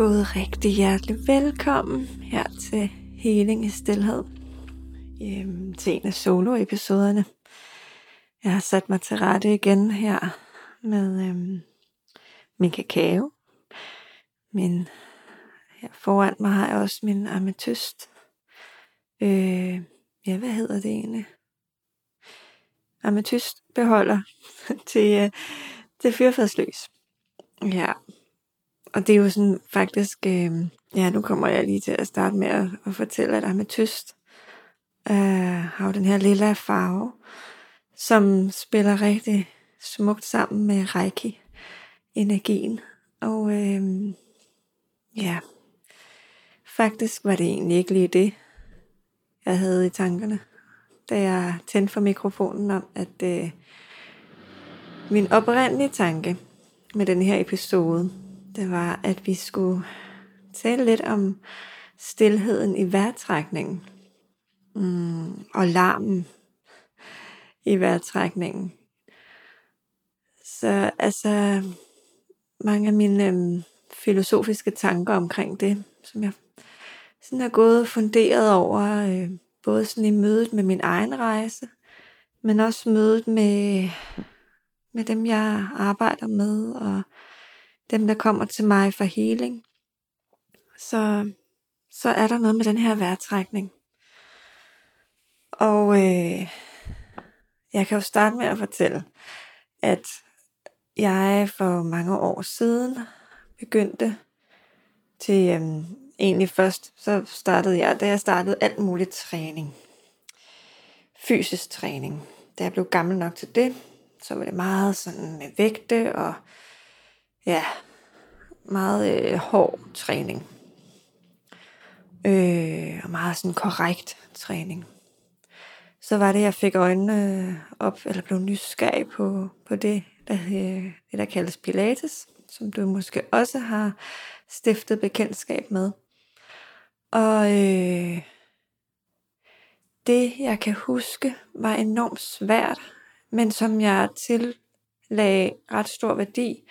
God rigtig hjertelig velkommen her til Heling i Stilhed. Øhm, til en af solo-episoderne. Jeg har sat mig til rette igen her med øhm, min kakao. Min, her foran mig har jeg også min ametyst. Øh, ja, hvad hedder det egentlig? Ametyst beholder til, øh, til fyrfadsløs. Ja, og det er jo sådan faktisk, øh, ja nu kommer jeg lige til at starte med at, at fortælle, at ametyst øh, har jo den her lilla farve, som spiller rigtig smukt sammen med reiki energien. Og øh, ja, faktisk var det egentlig ikke lige det, jeg havde i tankerne, da jeg tændte for mikrofonen om, at øh, min oprindelige tanke med den her episode, det var, at vi skulle tale lidt om stillheden i vejrtrækningen mm, og larmen i vejrtrækningen. Så altså, mange af mine øhm, filosofiske tanker omkring det, som jeg sådan har gået og funderet over, øh, både sådan i mødet med min egen rejse, men også mødet med, med dem, jeg arbejder med, og dem, der kommer til mig for healing, så, så er der noget med den her vejrtrækning. Og øh, jeg kan jo starte med at fortælle, at jeg for mange år siden begyndte til, øh, egentlig først, så startede jeg, da jeg startede alt muligt træning. Fysisk træning. Da jeg blev gammel nok til det, så var det meget sådan med vægte og ja, meget øh, hård træning. Øh, og meget sådan korrekt træning. Så var det, jeg fik øjnene øh, op, eller blev nysgerrig på, på det, der, øh, det, der kaldes Pilates, som du måske også har stiftet bekendtskab med. Og øh, det, jeg kan huske, var enormt svært, men som jeg tillagde ret stor værdi,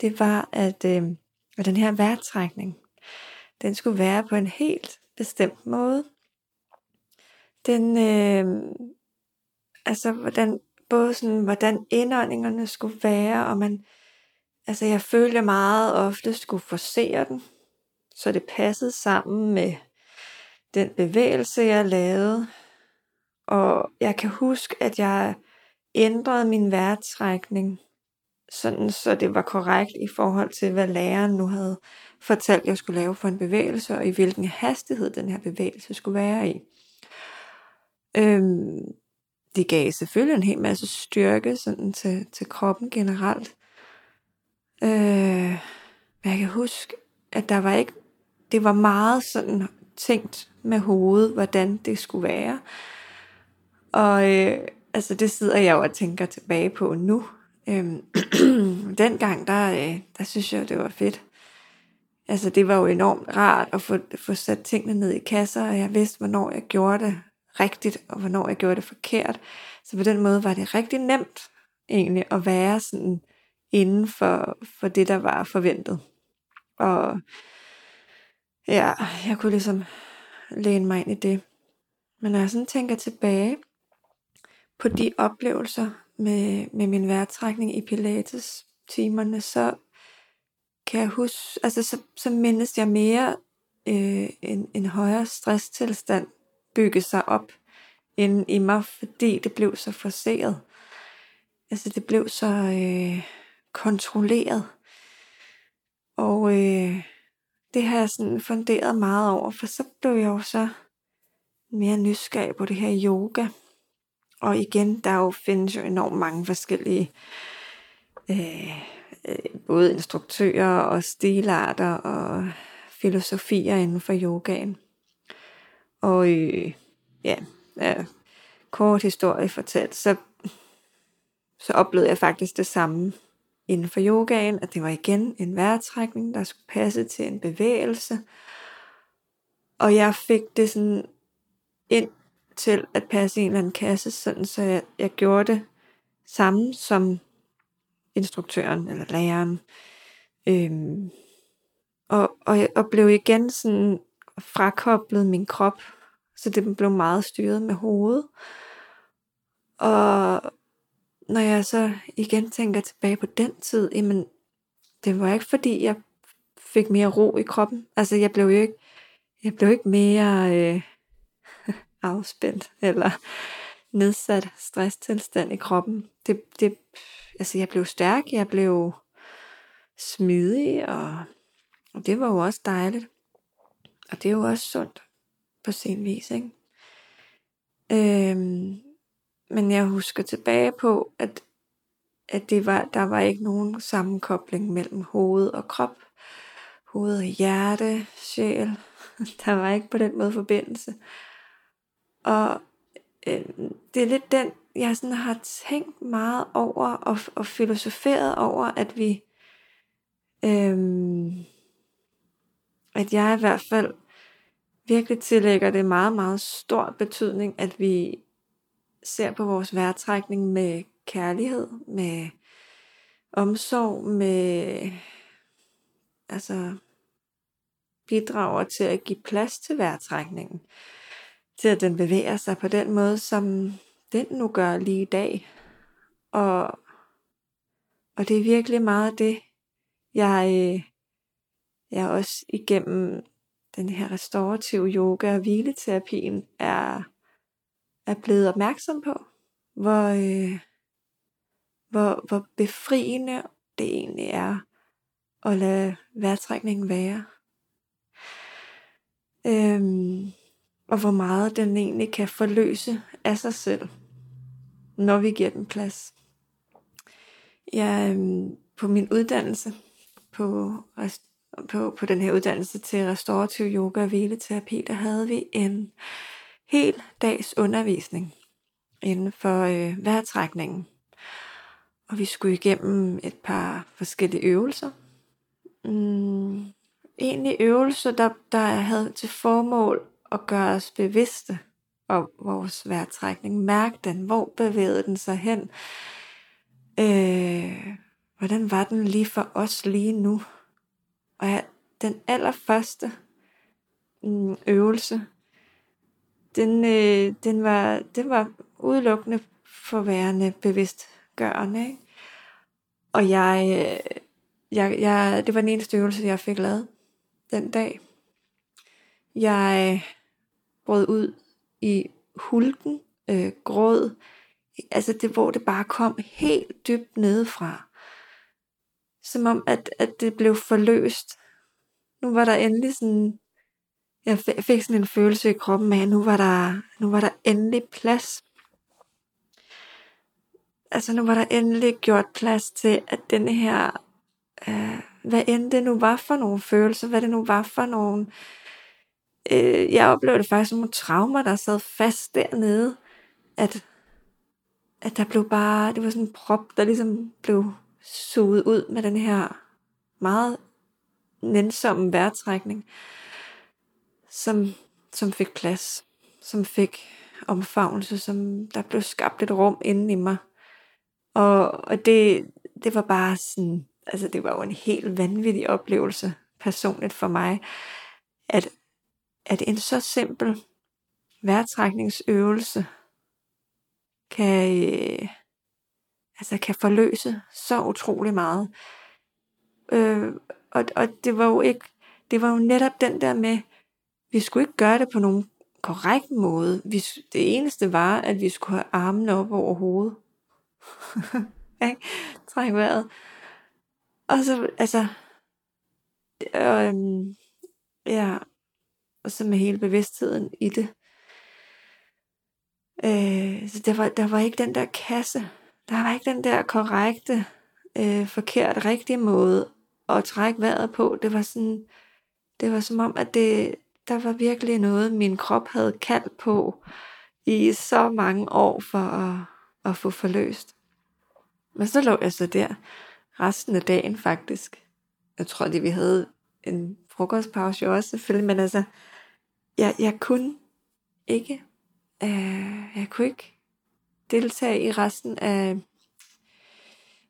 det var, at, øh, at den her vejrtrækning, den skulle være på en helt bestemt måde. Den, øh, altså hvordan, både sådan, hvordan indåndingerne skulle være, og man, altså jeg følte meget ofte skulle forsere den, så det passede sammen med den bevægelse, jeg lavede. Og jeg kan huske, at jeg ændrede min vejrtrækning sådan så det var korrekt i forhold til, hvad læreren nu havde fortalt, jeg skulle lave for en bevægelse, og i hvilken hastighed den her bevægelse skulle være i. Øhm, det gav selvfølgelig en hel masse styrke sådan til, til kroppen generelt. Øh, men jeg kan huske, at der var ikke, det var meget sådan tænkt med hovedet, hvordan det skulle være. Og øh, altså det sidder jeg jo og tænker tilbage på nu, Øhm, dengang, der, øh, der synes jeg, det var fedt. Altså, det var jo enormt rart at få, få sat tingene ned i kasser, og jeg vidste, hvornår jeg gjorde det rigtigt, og hvornår jeg gjorde det forkert. Så på den måde var det rigtig nemt, egentlig, at være sådan inden for, for det, der var forventet. Og ja, jeg kunne ligesom læne mig ind i det. Men når jeg sådan tænker tilbage på de oplevelser, med, med min vejrtrækning i pilates timerne, så kan jeg huske, altså så, så mindes jeg mere øh, en, en højere stresstilstand bygge sig op ind i mig, fordi det blev så forseret. Altså det blev så øh, kontrolleret. Og øh, det har jeg sådan funderet meget over, for så blev jeg jo så mere nysgerrig på det her yoga. Og igen, der jo findes jo enormt mange forskellige øh, øh, både instruktører og stilarter og filosofier inden for yogaen. Og øh, ja, øh, kort historie fortalt, så, så oplevede jeg faktisk det samme inden for yogaen, at det var igen en vejrtrækning, der skulle passe til en bevægelse. Og jeg fik det sådan ind til at passe i en eller anden kasse, sådan så jeg, jeg gjorde det samme som instruktøren eller læreren. Øhm, og, og, og blev igen sådan frakoblet min krop, så det blev meget styret med hovedet. Og når jeg så igen tænker tilbage på den tid, jamen, det var ikke fordi, jeg fik mere ro i kroppen. Altså, jeg blev jo ikke, jeg blev ikke mere øh, afspændt, eller nedsat stresstilstand i kroppen. Det, det, altså, jeg blev stærk, jeg blev smidig, og, og det var jo også dejligt. Og det er jo også sundt på sin vis, ikke? Øhm, men jeg husker tilbage på, at, at det var, der var ikke nogen sammenkobling mellem hoved og krop. Hoved og hjerte, sjæl. Der var ikke på den måde forbindelse. Og øh, det er lidt den, jeg sådan har tænkt meget over og, og filosoferet over, at vi, øh, at jeg i hvert fald virkelig tillægger det meget, meget stor betydning, at vi ser på vores værtrækning med kærlighed, med omsorg, med altså bidrager til at give plads til vejrtrækningen. Til at den bevæger sig på den måde, som den nu gør lige i dag. Og, og det er virkelig meget det, jeg, øh, jeg også igennem den her restaurative yoga og hvileterapien er, er blevet opmærksom på, hvor, øh, hvor, hvor befriende det egentlig er at lade vejrtrækningen være. Øhm, og hvor meget den egentlig kan forløse af sig selv, når vi giver den plads. Jeg, øhm, på min uddannelse på på, på den her uddannelse til restorativ yoga og hvileterapi, der havde vi en hel dags undervisning inden for øh, vejrtrækningen. Og vi skulle igennem et par forskellige øvelser. Mm, egentlig øvelser, der, der havde til formål at gøre os bevidste om vores vejrtrækning. Mærk den, hvor bevægede den sig hen. Øh, hvordan var den lige for os lige nu? Og ja, den allerførste mm, øvelse, den, øh, den, var, den var udelukkende forværende bevidstgørende. Ikke? Og jeg, øh, jeg, jeg, det var den eneste øvelse, jeg fik lavet den dag. Jeg brød ud i hulken, øh, gråd, altså det, hvor det bare kom helt dybt nedefra som om, at, at det blev forløst. Nu var der endelig sådan, jeg fik sådan en følelse i kroppen af, at nu var der, nu var der endelig plads. Altså nu var der endelig gjort plads til, at den her, øh, hvad end det nu var for nogle følelser, hvad det nu var for nogle, øh, øh, jeg oplevede det faktisk som nogle traumer, der sad fast dernede, at, at der blev bare, det var sådan en prop, der ligesom blev suget ud med den her meget nænsomme vejrtrækning, som, som fik plads, som fik omfavnelse, som der blev skabt et rum inden i mig. Og, og det, det var bare sådan, altså det var jo en helt vanvittig oplevelse personligt for mig, at, at en så simpel værtrækningsøvelse kan, øh, altså kan forløse så utrolig meget. Øh, og, og det var jo ikke, det var jo netop den der med, vi skulle ikke gøre det på nogen korrekt måde. Vi, det eneste var, at vi skulle have armene op over hovedet. Træk vejret. Og så, altså, øhm, ja, og så med hele bevidstheden i det. Øh, så der var, der var ikke den der kasse der var ikke den der korrekte, øh, forkert, rigtige måde at trække vejret på. Det var sådan, det var som om, at det, der var virkelig noget, min krop havde kaldt på i så mange år for at, at få forløst. Men så lå jeg så der resten af dagen faktisk. Jeg tror, at vi havde en frokostpause jo også selvfølgelig, men altså, jeg, jeg kunne ikke, øh, jeg kunne ikke deltage i resten af,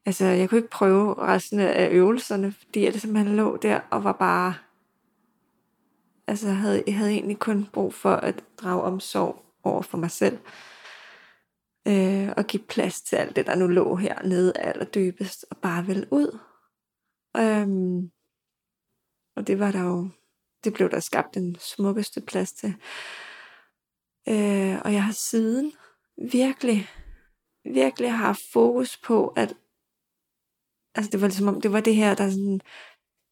altså jeg kunne ikke prøve resten af øvelserne, fordi jeg simpelthen lå der og var bare Altså, jeg havde, jeg havde egentlig kun brug for at drage omsorg over for mig selv. Øh, og give plads til alt det, der nu lå hernede allerdybest, og bare vel ud. Øhm, og det var der jo, det blev der skabt den smukkeste plads til. Øh, og jeg har siden virkelig, virkelig haft fokus på, at altså det var ligesom om, det var det her, der sådan,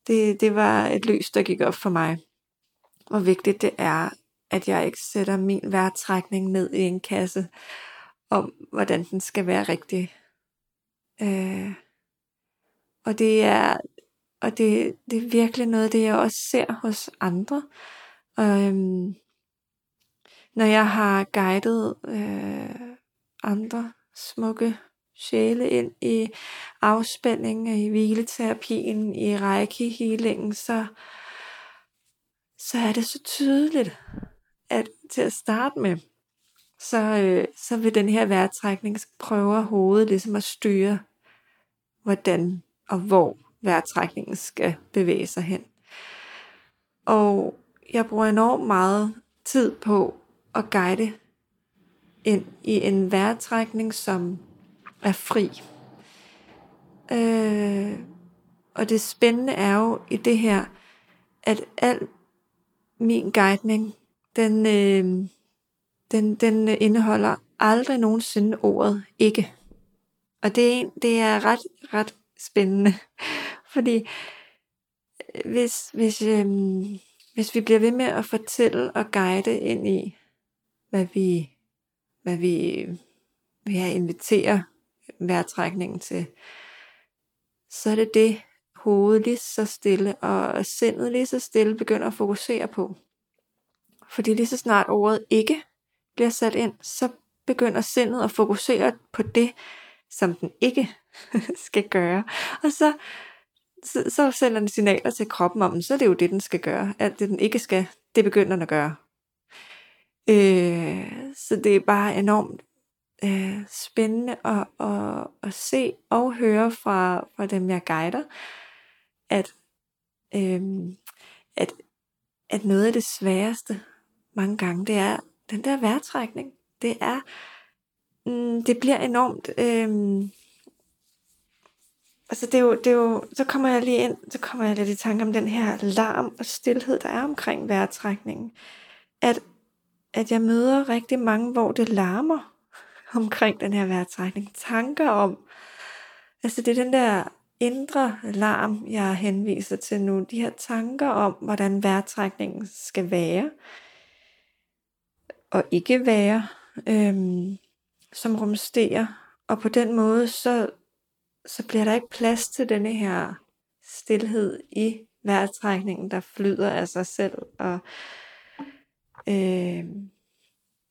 det, det var et lys, der gik op for mig. Hvor vigtigt det er, at jeg ikke sætter min værtrækning ned i en kasse, om hvordan den skal være rigtig. Øh, og det er, og det, det er virkelig noget, det jeg også ser hos andre. Og, øhm, når jeg har guidet øh, andre smukke sjæle ind i afspænding, i hvileterapien, i reiki-healingen, så, så er det så tydeligt, at til at starte med, så, øh, så vil den her vejrtrækning prøve hovedet ligesom at styre, hvordan og hvor vejrtrækningen skal bevæge sig hen. Og jeg bruger enormt meget tid på at guide ind i en vejrtrækning, som er fri. Øh, og det spændende er jo i det her, at al min guidning, den, øh, den, den indeholder aldrig nogensinde ordet ikke. Og det er, det er ret, ret spændende, fordi øh, hvis, hvis, øhm, hvis vi bliver ved med at fortælle og guide ind i, hvad vi, hvad vi vil have invitere vejrtrækningen til, så er det det, hovedet lige så stille og sindet lige så stille begynder at fokusere på. Fordi lige så snart ordet ikke bliver sat ind, så begynder sindet at fokusere på det, som den ikke skal gøre. Og så, så, så sender den signaler til kroppen om, så er det jo det, den skal gøre. Alt det, den ikke skal, det begynder den at gøre. Øh, så det er bare enormt øh, spændende at, at, at se og høre fra, fra dem, jeg guider, at, øh, at, at noget af det sværeste mange gange, det er den der vejrtrækning. Det er, mm, det bliver enormt, øh, altså det er, jo, det er jo, så kommer jeg lige ind, så kommer jeg lidt i tanke om den her larm og stillhed, der er omkring vejrtrækningen. At, at jeg møder rigtig mange, hvor det larmer omkring den her vejrtrækning. Tanker om, altså det er den der indre larm, jeg henviser til nu. De her tanker om, hvordan vejrtrækningen skal være og ikke være, øhm, som rumsterer. Og på den måde, så, så bliver der ikke plads til denne her stillhed i vejrtrækningen, der flyder af sig selv. Og, øh,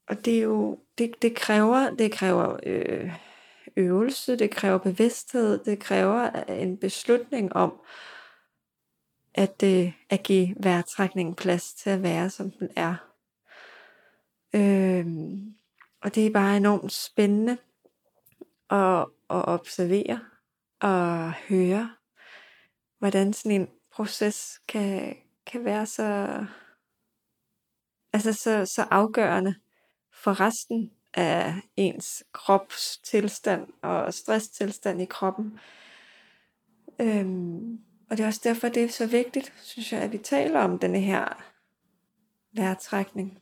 og det er jo, det, det kræver, det kræver øh, øvelse, det kræver bevidsthed, det kræver en beslutning om, at, øh, at give vejrtrækningen plads til at være, som den er. Øh, og det er bare enormt spændende at, at observere at høre, hvordan sådan en proces kan, kan være så, altså så, så afgørende for resten af ens kropstilstand og stresstilstand i kroppen. Øhm, og det er også derfor, det er så vigtigt, synes jeg, at vi taler om denne her vejrtrækning.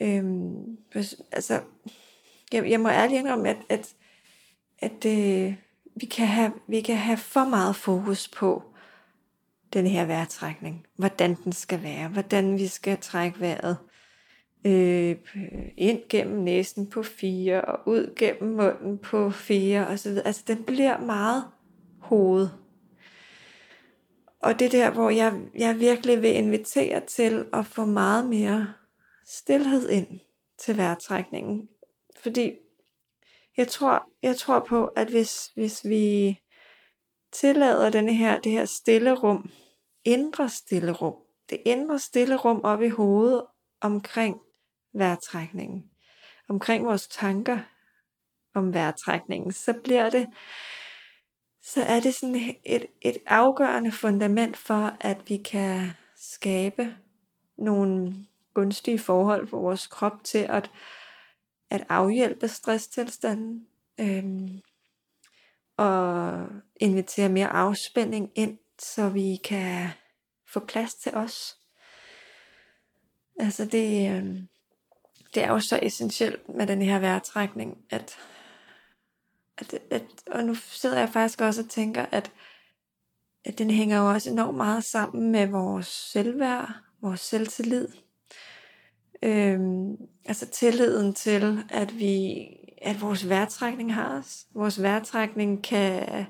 Øhm, altså, jeg, jeg må ærligt indrømme, at, at, at det, vi, kan have, vi kan have for meget fokus på den her vejrtrækning. Hvordan den skal være, hvordan vi skal trække vejret øh, ind gennem næsen på fire, og ud gennem munden på fire, og så videre. Altså, den bliver meget hoved. Og det er der, hvor jeg, jeg virkelig vil invitere til at få meget mere stillhed ind til vejrtrækningen. Fordi jeg tror, jeg tror på, at hvis, hvis vi tillader denne her, det her stille rum, indre stille rum, det indre stille rum op i hovedet omkring vejrtrækningen, omkring vores tanker om vejrtrækningen, så bliver det, så er det sådan et, et afgørende fundament for, at vi kan skabe nogle gunstige forhold for vores krop til at, at afhjælpe stresstilstanden. Øhm, og invitere mere afspænding ind, så vi kan få plads til os. Altså det, øhm, det er jo så essentielt med den her vejrtrækning, at, at, at, og nu sidder jeg faktisk også og tænker, at, at den hænger jo også enormt meget sammen med vores selvværd, vores selvtillid. Øhm, altså tilliden til, at vi, at vores værtrækning har os. Vores værtrækning kan,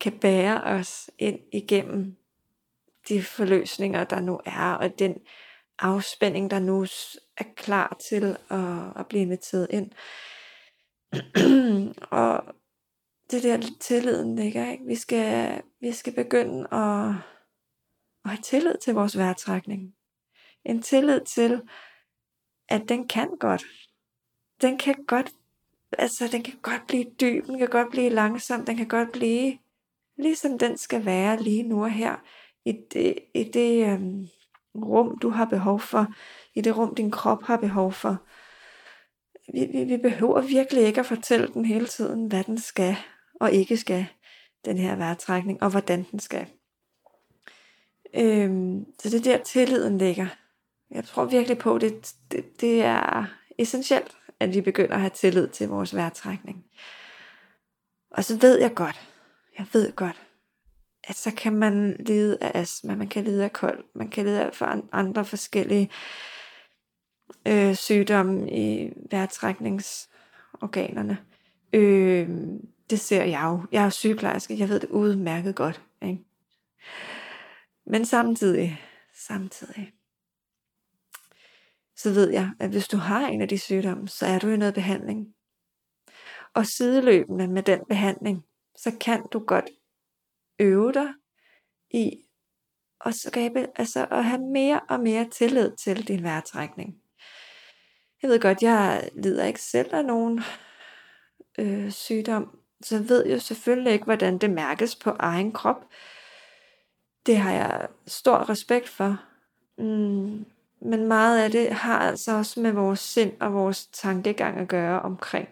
kan bære os ind igennem de forløsninger, der nu er, og den afspænding, der nu er klar til at, at blive inviteret ind. og det der tilliden ligger, ikke? Vi skal, vi skal begynde at, at have tillid til vores værtrækning. En tillid til, at den kan godt. Den kan godt, altså den kan godt blive dyb, den kan godt blive langsom, den kan godt blive ligesom den skal være lige nu og her i det, i det øhm, rum, du har behov for, i det rum, din krop har behov for. Vi, vi, vi behøver virkelig ikke at fortælle den hele tiden, hvad den skal og ikke skal, den her vejrtrækning, og hvordan den skal. Øhm, så det der tilliden ligger. Jeg tror virkelig på, at det, det, det er essentielt, at vi begynder at have tillid til vores værtrækning. Og så ved jeg godt, jeg ved godt, at så kan man lide af astma, man kan lide af kold, man kan lide af for andre forskellige øh, sygdomme i værtrækningsorganerne. Øh, det ser jeg jo. Jeg er sygeplejerske, jeg ved det udmærket godt. Ikke? Men samtidig, samtidig, så ved jeg, at hvis du har en af de sygdomme, så er du i noget behandling. Og sideløbende med den behandling, så kan du godt øve dig i at skabe, altså at have mere og mere tillid til din vejrtrækning. Jeg ved godt, jeg lider ikke selv af nogen øh, sygdom, så jeg ved jo selvfølgelig ikke, hvordan det mærkes på egen krop. Det har jeg stor respekt for. Mm, men meget af det har altså også med vores sind og vores tankegang at gøre omkring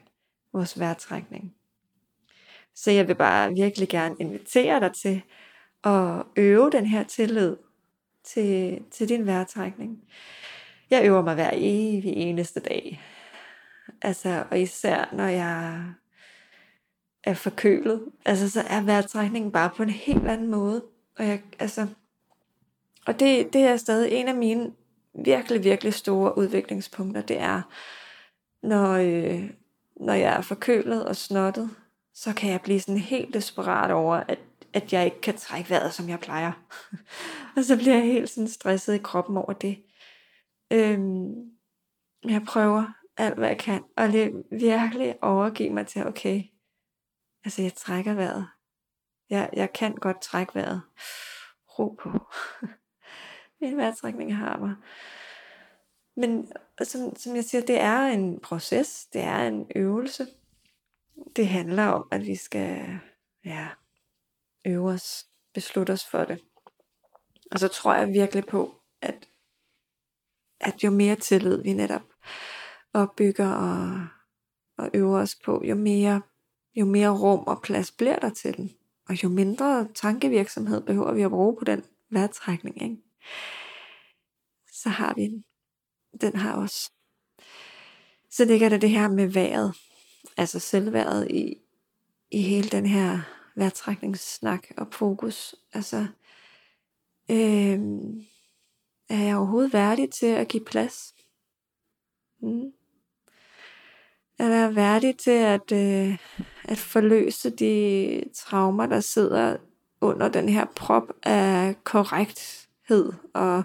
vores vejrtrækning. Så jeg vil bare virkelig gerne invitere dig til at øve den her tillid til, til din vejrtrækning. Jeg øver mig hver evig eneste dag. Altså, og især når jeg er forkølet, altså så er vejrtrækningen bare på en helt anden måde. Og, jeg, altså, og det, det er stadig en af mine virkelig, virkelig store udviklingspunkter, det er, når, øh, når jeg er forkølet og snottet, så kan jeg blive sådan helt desperat over, at, at jeg ikke kan trække vejret, som jeg plejer. og så bliver jeg helt sådan stresset i kroppen over det. Øhm, jeg prøver alt, hvad jeg kan, og det virkelig overgive mig til, okay, altså jeg trækker vejret. Jeg, jeg kan godt trække vejret. Ro på. Min vejrtrækning har mig. Men som, som jeg siger, det er en proces, det er en øvelse. Det handler om, at vi skal ja, øve os, beslutte os for det. Og så tror jeg virkelig på, at, at jo mere tillid vi netop opbygger og, og øver os på, jo mere, jo mere rum og plads bliver der til den. Og jo mindre tankevirksomhed behøver vi at bruge på den vejrtrækning. Ikke? Så har vi den. Den har også. Så ligger der det her med vejret altså selvværet i, i hele den her vejrtrækningssnak og fokus. Altså, øh, er jeg overhovedet værdig til at give plads? Mm. Er jeg værdig til at, øh, at forløse de traumer, der sidder under den her prop af korrekthed og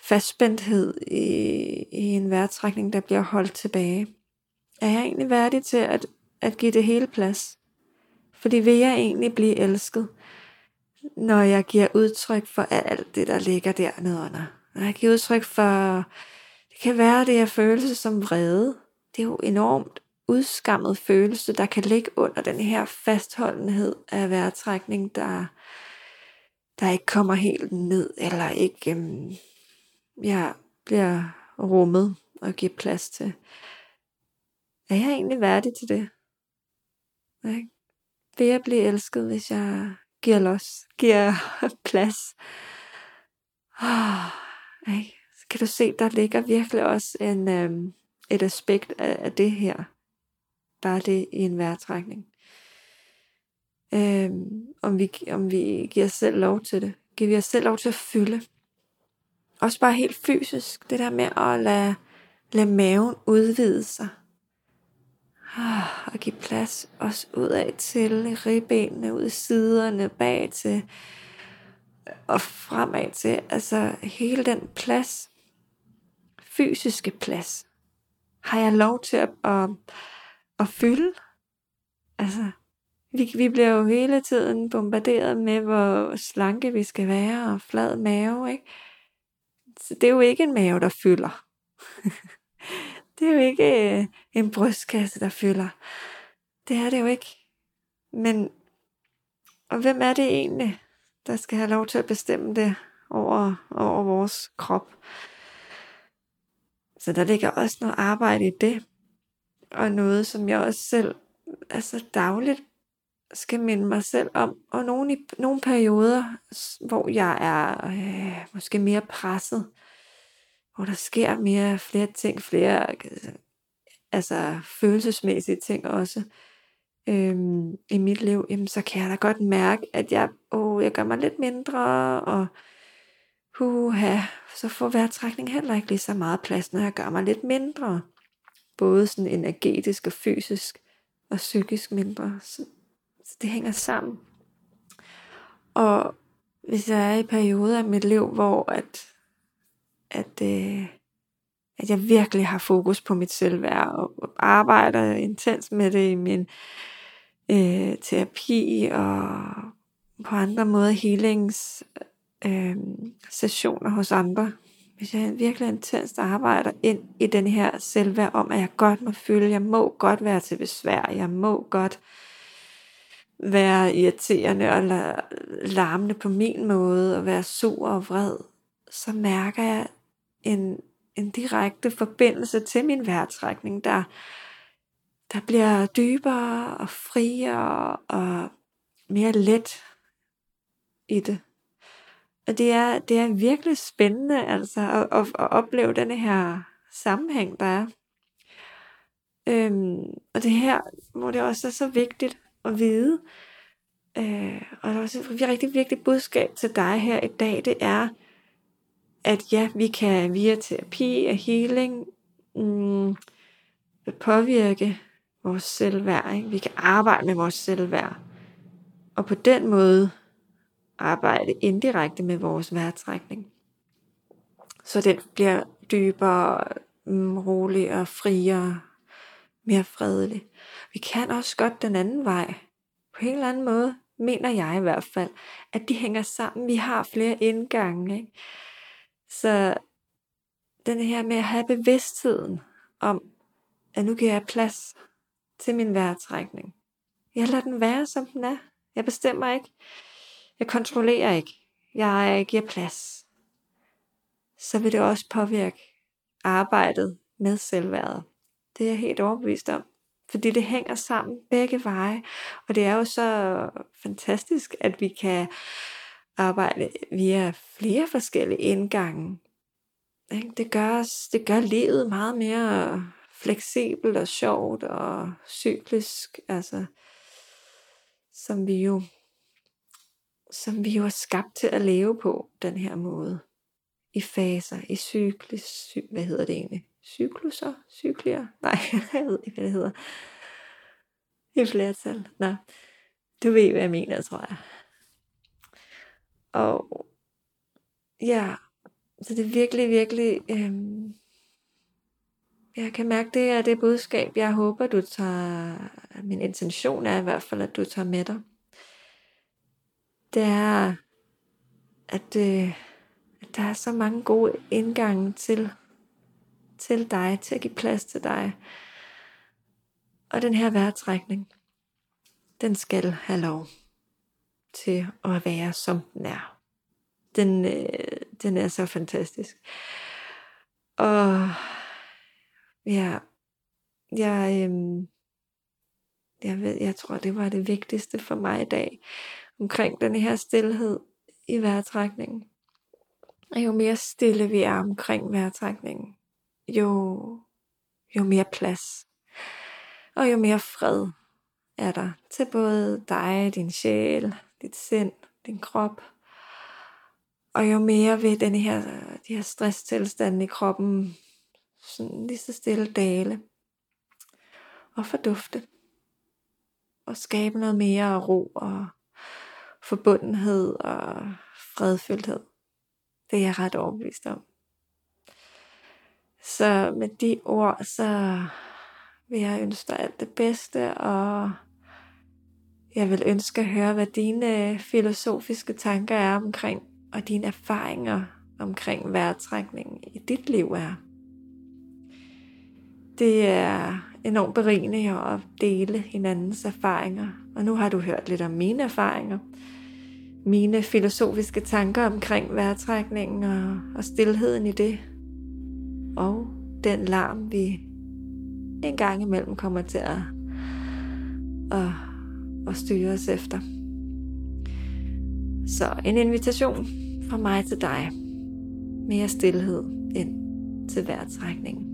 fastspændthed i, i en vejrtrækning, der bliver holdt tilbage? er jeg egentlig værdig til at, at give det hele plads? Fordi vil jeg egentlig blive elsket, når jeg giver udtryk for alt det, der ligger dernede under? Når jeg giver udtryk for, det kan være, det er følelse som vrede. Det er jo enormt udskammet følelse, der kan ligge under den her fastholdenhed af vejrtrækning, der, der ikke kommer helt ned, eller ikke, øhm, jeg bliver rummet og giver plads til. Er jeg egentlig værdig til det? Ikke? Vil jeg blive elsket, hvis jeg giver los, giver plads? Oh, ikke? Så kan du se, der ligger virkelig også en, øhm, et aspekt af, af det her. Der er det i en vejrtrækning. Øhm, om, vi, om vi giver os selv lov til det. Giver vi os selv lov til at fylde. Også bare helt fysisk. Det der med at lade, lade maven udvide sig. Ah, og give plads også ud af til ribbenene, ud i siderne, bag til og fremad til. Altså hele den plads, fysiske plads, har jeg lov til at, at, at fylde. Altså, vi, vi bliver jo hele tiden bombarderet med, hvor slanke vi skal være, og flad mave, ikke? Så det er jo ikke en mave, der fylder. det er jo ikke øh, en brystkasse, der fylder. Det er det jo ikke. Men, og hvem er det egentlig, der skal have lov til at bestemme det over, over vores krop? Så der ligger også noget arbejde i det. Og noget, som jeg også selv altså dagligt skal minde mig selv om. Og nogle, i, nogle perioder, hvor jeg er øh, måske mere presset, hvor der sker mere flere ting, flere øh, altså følelsesmæssige ting også øhm, i mit liv, jamen, så kan jeg da godt mærke, at jeg, åh, jeg gør mig lidt mindre, og huha, så får vejrtrækning heller ikke lige så meget plads, når jeg gør mig lidt mindre. Både sådan energetisk og fysisk og psykisk mindre. Så, så det hænger sammen. Og hvis jeg er i perioder af mit liv, hvor at, at, øh, at jeg virkelig har fokus på mit selvværd og arbejder intens med det i min øh, terapi og på andre måder healings øh, sessioner hos andre. Hvis jeg virkelig intenst arbejder ind i den her selvværd om, at jeg godt må føle, jeg må godt være til besvær, jeg må godt være irriterende og larmende på min måde og være sur og vred, så mærker jeg en, en direkte forbindelse til min vejrtrækning, der, der bliver dybere og friere og mere let i det. Og det er, det er virkelig spændende altså, at, at, at opleve denne her sammenhæng, der er. Øhm, og det her, hvor det også er så vigtigt at vide, øh, og der er også et rigtig vigtigt budskab til dig her i dag, det er, at ja, vi kan via terapi og healing mm, påvirke vores selvværd. Ikke? Vi kan arbejde med vores selvværd. Og på den måde arbejde indirekte med vores vejrtrækning. Så den bliver dybere, mm, rolig og friere, mere fredelig. Vi kan også godt den anden vej. På en eller anden måde, mener jeg i hvert fald, at de hænger sammen. Vi har flere indgange. Ikke? Så den her med at have bevidstheden om, at nu giver jeg plads til min vejrtrækning. Jeg lader den være, som den er. Jeg bestemmer ikke. Jeg kontrollerer ikke. Jeg giver plads. Så vil det også påvirke arbejdet med selvværdet. Det er jeg helt overbevist om. Fordi det hænger sammen begge veje. Og det er jo så fantastisk, at vi kan arbejde via flere forskellige indgange. Det gør, det gør livet meget mere fleksibelt og sjovt og cyklisk, altså, som vi jo som vi jo er skabt til at leve på den her måde. I faser, i cyklisk, hvad hedder det egentlig? Cykluser? Cyklier? Nej, jeg ved ikke, hvad det hedder. I flertal. Nå, du ved, hvad jeg mener, tror jeg. Og ja, så det er virkelig, virkelig, øhm, jeg kan mærke, det er det budskab, jeg håber, du tager, min intention er i hvert fald, at du tager med dig. Det er, at, øh, at der er så mange gode indgange til, til dig, til at give plads til dig. Og den her vejrtrækning, den skal have lov til at være, som den er. Den, øh, den er så fantastisk. Og ja, jeg, øh, jeg, ved, jeg tror, det var det vigtigste for mig i dag, omkring den her stillhed i vejrtrækningen. Og jo mere stille vi er omkring vejrtrækningen, jo, jo mere plads. Og jo mere fred er der til både dig, din sjæl, dit sind, din krop. Og jo mere vil den her, de her stresstilstande i kroppen sådan lige så stille dale og fordufte og skabe noget mere ro og forbundenhed og fredfyldthed. Det er jeg ret overbevist om. Så med de ord, så vil jeg ønske dig alt det bedste, og jeg vil ønske at høre, hvad dine filosofiske tanker er omkring, og dine erfaringer omkring vejrtrækningen i dit liv er. Det er enormt berigende at dele hinandens erfaringer, og nu har du hørt lidt om mine erfaringer, mine filosofiske tanker omkring vejrtrækningen og, og stillheden i det, og den larm, vi en gang imellem kommer til at, at, at styre os efter. Så en invitation fra mig til dig. Mere stillhed ind til vejrtrækningen.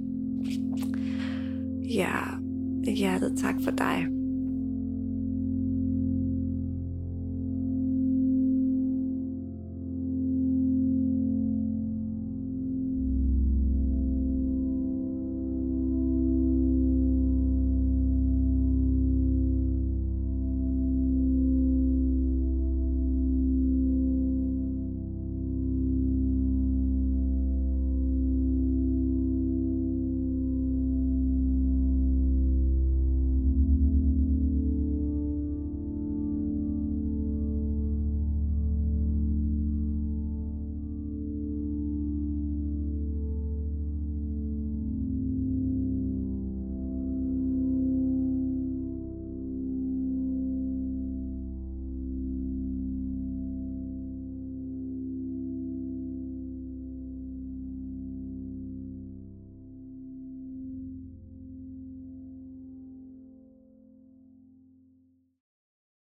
Ja, hjertet tak for dig.